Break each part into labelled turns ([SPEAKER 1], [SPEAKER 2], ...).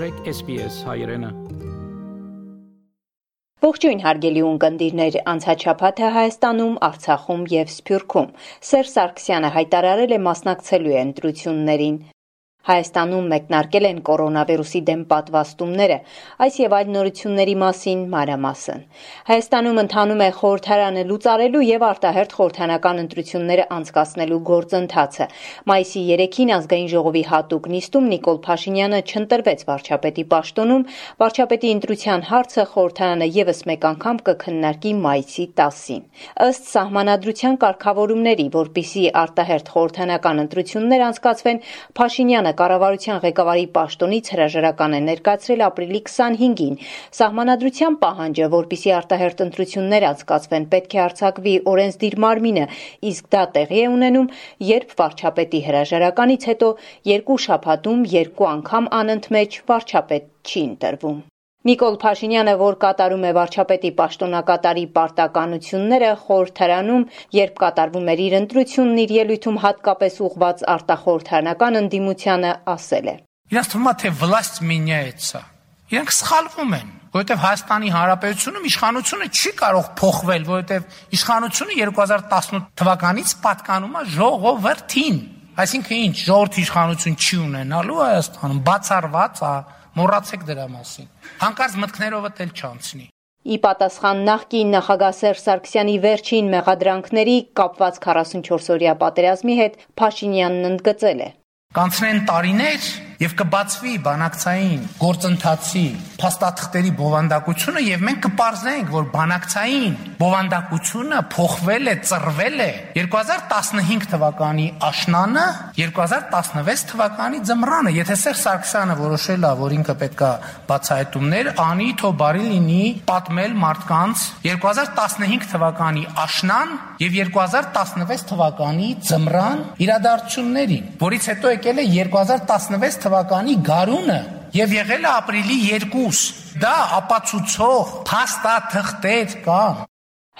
[SPEAKER 1] մաղթեք SPS հայրենը։
[SPEAKER 2] Ողջույն հարգելի ունկնդիրներ, անցաչափաթը Հայաստանում, Արցախում եւ Սփյուռքում։ Սերժ Սարգսյանը հայտարարել է մասնակցելու է ընտրություններին։ Հայաստանում մեկնարկել են կորոնավիրուսի դեմ պատվաստումները, այս եւ այլ նորությունների մասին մանրամասն։ Հայաստանում ընթանում է խորհրդարանը լուծարելու եւ արտահերթ խորհրդանական ընտրությունները անցկացնելու գործընթացը։ Մայիսի 3-ին ազգային ժողովի հատուկ նիստում Նիկոլ Փաշինյանը չընտրվեց վարչապետի պաշտոնում, վարչապետի ընտրության հարցը խորհրդարանը եւս մեկ անգամ կքննարկի մայիսի 10-ին։ Ըստ սահմանադրության կարգավորումների, որpիսի արտահերթ խորհրդանական ընտրություններ անցկացվեն, Փաշինյանը Սարգսյանը կառավարության ղեկավարի պաշտոնից հրաժարական է ներկայացրել ապրիլի 25-ին։ Սահմանադրության պահանջը, որpիսի արտահերտ ընտրություններ անցկացվեն, պետք է արձակվի օրենսդիր մարմինը, իսկ դա տեղի է ունենում, երբ վարչապետի հրաժարականից հետո երկու շաբաթում երկու անգամ անընդմեջ վարչապետ չի ընտրվում։ Նիկոլ Փաշինյանը, որ կատարում է վարչապետի պաշտոնակատարի պարտականությունները խորհրդարանում, երբ կատարվում էր իր ընտրությունն իր ելույթում հատկապես ուղված արտախորհրդարանական ընդդիմությանը, ասել է.
[SPEAKER 3] Իրաց թվում է թե власть меняется։ Իրենք սխալվում են, որովհետև Հայաստանի Հանրապետությունում իշխանությունը չի կարող փոխվել, որովհետև իշխանությունը 2018 թվականից պատկանում է ժողովրդին։ Այսինքն ինչ, ժողովրդի իշխանություն չի ունենալու Հայաստանում, բացառված է, մոռացեք դրա մասին։ Հանկարծ մտքներովդ էլ չանցնի։
[SPEAKER 2] Ի պատասխան նախկին նախագահ Սերժ Սարգսյանի վերջին մեղադրանքների կապված 44-օրյա պատերազմի հետ Փաշինյանն ընդգծել է.
[SPEAKER 3] Կանցնեն տարիներ, եւ կբացվի բանակցային գործընթացի փաստաթղթերի բովանդակությունը եւ մենք կպարզենք, որ բանակցային բովանդակությունը փոխվել է, ծրվել է. 2015 թվականի աշնանը, 2016 թվականի ձմռանը։ Եթե Սերժ Սարգսյանը որոշել է, որ ինքը պետքա բացահայտումներ անի, թող բարի լինի պատմել մարդկանց 2015 թվականի աշնան եւ 2016 թվականի ձմռան իրադարձություններին, որից հետո եկել է 2016 թվականի գարունը եւ եղել է ապրիլի 2 դա ապացուցող փաստաթղթեր կան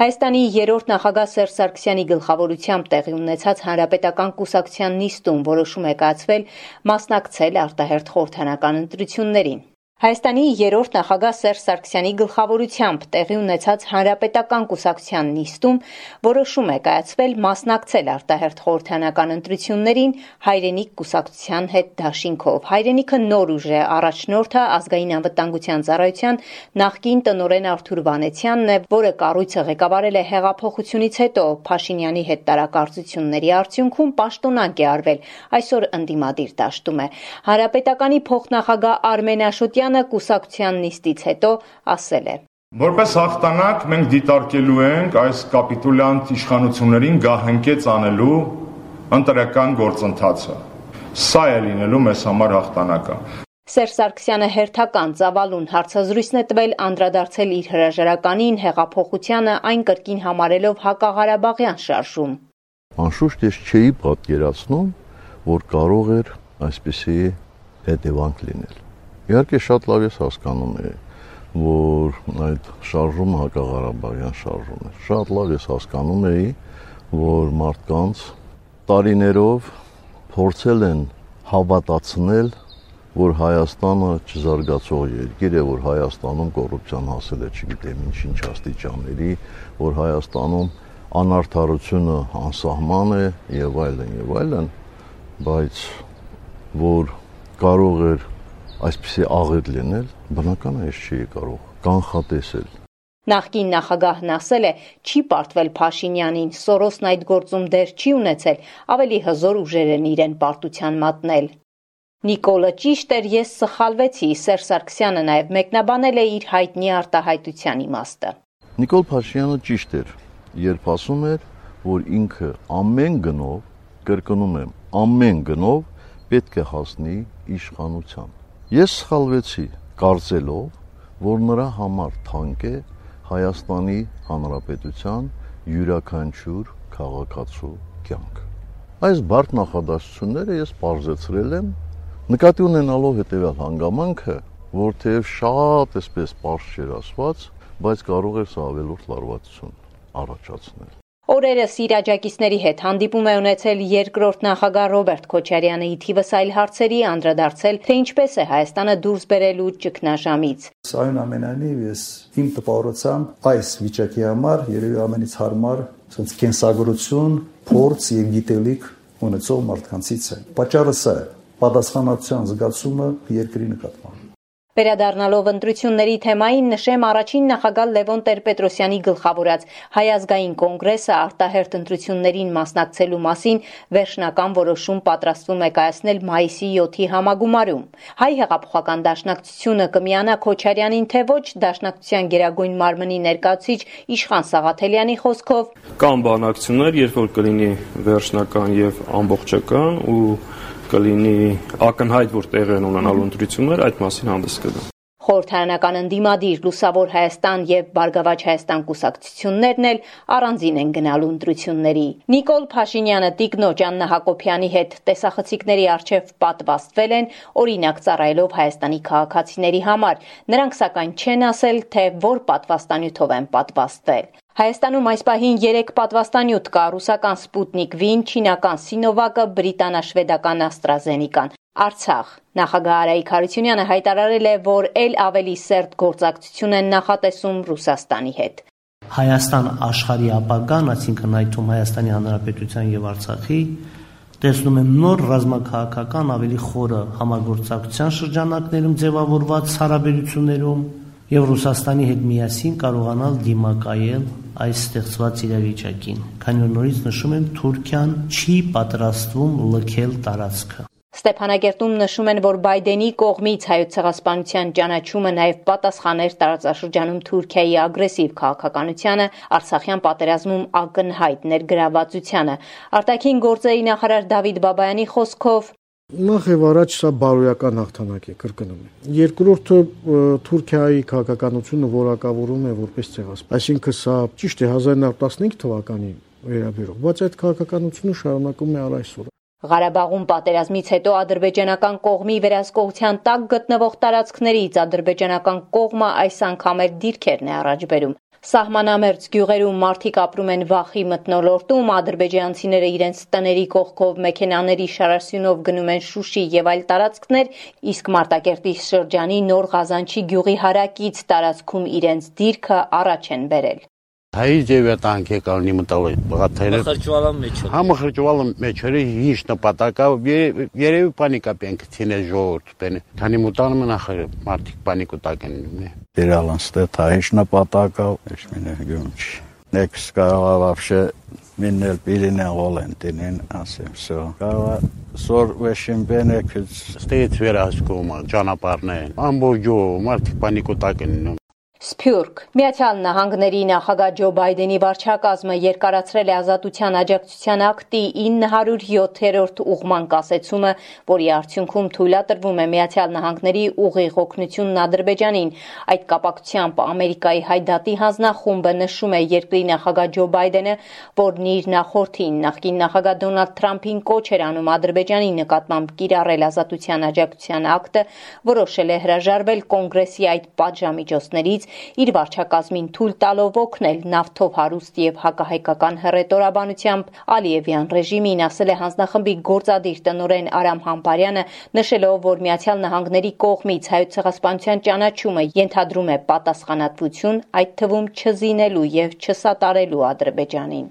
[SPEAKER 2] Հայաստանի երրորդ նախագահ Սերժ Սարգսյանի գլխավորությամբ տեղի ունեցած հանրապետական կուսակցության նիստում որոշում է կայացվել մասնակցել արտահերթ խորհրդանական ընտրություններին։ Հայաստանի երրորդ նախագահ Սերժ Սարգսյանի գլխավորությամբ տեղի ունեցած հանրապետական կուսակցության նիստում որոշում է կայացվել մասնակցել արտահերթ խորհրդանական ընտրություններին հայրենիք կուսակցության հետ դաշինքով։ Հայրենիքը նոր ուժ է, առաջնորդը ազգային անվտանգության ծառայության նախկին տնօրեն Արթուր Վանեցյանն է, որը կառույցը ղեկավարել է հեղափոխությունից հետո Փաշինյանի հետ տարակարծությունների արդյունքում պաշտոնանկ է արվել, այսօր ընդդիմադիր դաշտում է։ Հանրապետականի փոխնախագահ Արմեն Աշոտյան Սարգսյանը կուսակցության նիստից հետո ասել է.
[SPEAKER 4] Որպես հաղթանակ մենք դիտարկելու ենք այս կապիտուլյանտ իշխանություններին գահընկեց անելու ընտրական գործընթացը։ Սա է լինելու մեզ համար հաղթանակը։
[SPEAKER 2] Սերժ Սարգսյանը հերթական ծավալուն հարցազրույցն է տվել անդրադարձել իր հրաժարականին հեղափոխությանը այն կրկին համարելով հակաղարաբաղյան շարժում։
[SPEAKER 5] Անշուշտ ես չէի պատկերացնում, որ կարող էր այսպիսի հետևանք լինել։ Իհարկե շատ լավ ես հասկանում եմ, որ այդ շարժումը հակաղարաբաղյան շարժում է։ Շատ լավ ես հասկանում էի, որ մարդկանց տարիներով փորձել են հավատացնել, որ Հայաստանը չզարգացող երկիր է, որ Հայաստանում կոռուպցիան հասել է, չգիտեմ ինչ-ինչ աստիճանների, որ Հայաստանում անարթարությունը անսահման է եւ այլն եւ այլն, բայց որ կարող էր այսպեսի աղետ լինել, բնական է, ես չի կարող կանխատեսել։
[SPEAKER 2] Նախկին նախագահն ասել է, չի պարտվել Փաշինյանին, Սորոսն այդ գործում դեր չի ունեցել, ավելի հզոր ուժեր են իրեն պարտության մատնել։ Նիկոլը ճիշտ էր, ես սխալվեցի, Սերժ Սարգսյանը նաև մեկնաբանել է իր հայտնի արտահայտության իմաստը։
[SPEAKER 5] Նիկոլ Փաշինյանը ճիշտ էր, երբ ասում էր, որ ինքը ամեն գնով, կրկնում եմ, ամեն գնով պետք է հասնի իշխանության Ես սխալվեցի կարծելով, որ նրա համար թանկ է Հայաստանի Հանրապետության յուրաքանչյուր քաղաքացու կյանք։ Այս բարդ նախադասությունները ես բարձեցրել եմ նկատի ունենալով հետեւյալ հանգամանքը, որ թեև շատ էսպես པարզ չէր ասված, բայց կարող էր սա ավելորդ լարվածություն առաջացնել։
[SPEAKER 2] Օրերս իր աջակիցների հետ հանդիպում է ունեցել երկրորդ նախագահ Ռոբերտ Քոչարյանը ի թիվս այլ հարցերի անդրադարձել, թե ինչպես է Հայաստանը դուրս բերելու ճգնաժամից։
[SPEAKER 1] Սային ամենայնիվ ես իմ տպավորությամբ այս վիճակի համար երևի ամենից հարմար ցած կենսագրություն, փորձ եւ գիտելիք ունեցող մարդկանցից է։ Պատճառը սա է. Պատասխանատվության զգացումը երկրի նկատմամբ։
[SPEAKER 2] Վերադառնալով ընտրությունների թեմային նշեմ առաջին նախագահ Լևոն Տեր-Պետրոսյանի գլխավորած Հայ ազգային կոնգրեսը արտահերտ ընտրություններին մասնակցելու մասին վերջնական որոշում պատրաստվում է կայացնել մայիսի 7-ի համագումարում։ Հայ հեղափոխական դաշնակցությունը կմիանա Քոչարյանին թե ոչ դաշնակցության գերագույն մարմնի ներկայացուցիչ Իշխան Սաղաթելյանի խոսքով
[SPEAKER 6] կան բանակցություններ, երբ որ կլինի վերջնական եւ ամբողջական ու կլինի ակնհայտ, որ տեղի են ունենալու ընտրություններ, այդ մասին հանդես կգամ։
[SPEAKER 2] Խորհրդարանական ընդդիմադիր Լուսավոր Հայաստան եւ Բարգավաճ Հայաստան կուսակցություններն էլ առանձին են գնալու ընտրությունների։ Նիկոլ Փաշինյանը Տիկնոջ Աննա Հակոբյանի հետ տեսախցիկների արչեվ պատվաստվել են, օրինակ ծառայելով Հայաստանի քաղաքացիների համար։ Նրանք սակայն չեն ասել, թե որ պատվաստանյութով են պատվաստվել։ Հայաստանում այս պահին 3 պատվաստանյութ կա՝ ռուսական Սպուտնիկ V-ն, չինական Սինովակը, բրիտանա-շվեդական AstraZeneca-ն։ Արցախ. Նախագահ Արայիկ Հարությունյանը հայտարարել է, որ ել ավելի սերտ գործակցություն են նախատեսում Ռուսաստանի հետ։
[SPEAKER 7] Հայաստան աշխարհի ապագան, այսինքն այդում Հայաստանի Հանրապետության եւ Արցախի տեսնում եմ նոր ռազմաքաղաքական ավելի խորը համագործակցության շրջանակներում ձևավորված հարաբերություններում եւ Ռուսաստանի հետ միասին կարողանալ դիմակայել այս ստեղծված իրավիճակին։ Քանի որ նորից նշում եմ, Թուրքիան չի պատրաստվում լքել տարածքը։
[SPEAKER 2] Ստեփանագերտում նշում են, որ Բայդենի կողմից հայոց ցեղասպանության ճանաչումը նաև պատասխաներ տարածաշրջանում Թուրքիայի ագրեսիվ քաղաքականությանը, Արցախյան պատերազմում ակնհայտ ներգրավվածությանը։ Արտաքին գործերի նախարար Դավիթ Բաբայանի խոսքով
[SPEAKER 8] Նախ եւ առաջ սա բարոյական հաղթանակ է կրկնում Երկրորդը Թուրքիայի քաղաքականությունը որակավորում է որպես ցեղասպան։ Այսինքն սա ճիշտ է 1915 թվականին վերաբերող, բայց այդ քաղաքականությունը շարունակում է առ այսօր։
[SPEAKER 2] Ղարաբաղում պատերազմից հետո ադրբեջանական կողմի վերահսկողության տակ գտնվող տարածքներից ադրբեջանական կողմը այս անգամ էլ դիրքերն է առաջ բերում։ Սահմանամերձ գյուղերում մարդիկ ապրում են վախի մտնոլորտում, ադրբեջանցիները իրենց տների կողքով մեքենաների շարասյունով գնում են Շուշի եւ այլ տարածքներ, իսկ Մարտակերտի շրջանի Նոր Ղազանչի գյուղի հարակից տարածքում իրենց դիրքը առաջ են բերել։
[SPEAKER 9] Հայ ձևետանք եկալնի մտալի բղաթերը
[SPEAKER 10] խրճվալան մեջ
[SPEAKER 9] համը խրճվալը մեջերը ինչ նպատակա երևի պանիկա պենք թինե ժողովուրդ բեն քանի մտանը մնախը մարդիկ պանիկ ուտակ են նե
[SPEAKER 5] Դերալան ստեթա ինչ նպատակա ինչ մինը գումչ Next կարողա вообще միննել պիլինեն Վալենտինին ասեմ всё կարողա սոր վեշին բենեք
[SPEAKER 9] ստեյց վերահսկում ճանապարհներ ամբողջ մարդիկ պանիկ ուտակ են
[SPEAKER 2] Սփյուռք. Միացյալ Նահանգների նախագահ Ջո Բայդենի վարչակազմը երկարացրել է ազատության աջակցության ակտի 907-րդ ուղման կասեցումը, որի արդյունքում թույլատրվում է Միացյալ Նահանգների ուղիղ օգնությունն Ադրբեջանին։ Այդ կապակցությամբ Ամերիկայի հայդատի հանձնախումբը նշում է երկրի նախագահ Ջո Բայդենը, որն իր նախորդին նախկին նախագահ Դոնալդ Թրամփին կոչ էր անում Ադրբեջանի նկատմամբ կիրառել ազատության աջակցության ակտը, որոշել է հրաժարվել կոնգրեսի այդ պատժամիջոցներից իր վարչակազմին թույլ տալով օգնել նավթով հարուստ եւ հակահայկական հռետորաբանությամբ Ալիևյան ռեժիմին, ասել է հանձնախմբի գործադիր տնօրեն Արամ Համբարյանը, նշելով, որ Միացյալ Նահանգների կողմից հայոց ցեղասպանության ճանաչումը ենթադրում է պատասխանատվություն, այդ թվում չզինելու եւ չսատարելու Ադրբեջանին։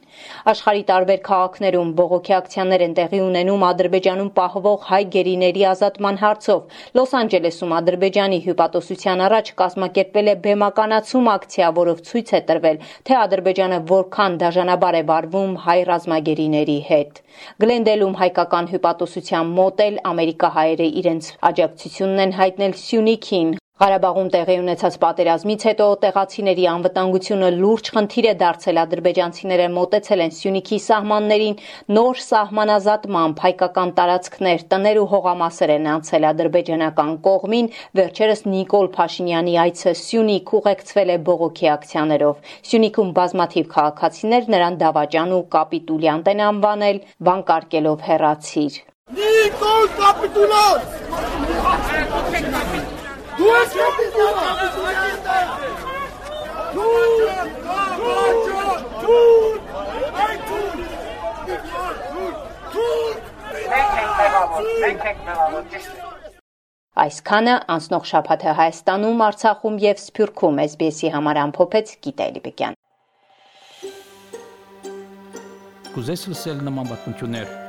[SPEAKER 2] Աշխարհի տարբեր քաղաքներում բողոքի ակցիաներ են տեղի ունենում Ադրբեջանում պահվող հայ գերիների ազատման հարցով։ Լոս Անջելեսում Ադրբեջանի հյուպատոսության առաջ կազմակերպվել է բեմա բեմականացում ակցիա, որով ցույց է տրվել, թե Ադրբեջանը որքան դաժանաբար է վարվում հայ ռազմագերիների հետ։ Գլենդելում հայկական հյուպատոսության մոտ էլ ամերիկահայերը իրենց աջակցությունն են հայտնել Սյունիքին, Ղարաբաղում տեղի ունեցած պատերազմից հետո տեղացիների անվտանգությունը լուրջ խնդիր է դարձել ադրբեջանցիները մոտեցել են Սյունիքի սահմաններին նոր սահմանազատմամբ հայկական տարածքներ տներ ու հողամասեր են անցել ադրբեջանական կողմին վերջերս Նիկոլ Փաշինյանի այցը Սյունիք ուղեկցվել է բողոքի ակցիաներով Սյունիքում բազմաթիվ քաղաքացիներ նրան դավաճան ու կապիտուլյանտ են անվանել վանկարկելով հերացիր
[SPEAKER 11] Նիկոլ կապիտուլանտ Դու ես կապիտան։ Դու կամաչո, դու այ դու։ Դու
[SPEAKER 10] մենք ենք մեղավոր, մենք ենք մեղավոր, ճիշտ է։
[SPEAKER 2] Այսքանը անցնող շաբաթը Հայաստանում, Արցախում եւ Սփյուռքում SBS-ի համար ամփոփեց Գիտե Լիբեկյան։
[SPEAKER 12] Կուզես լսել նման բանություններ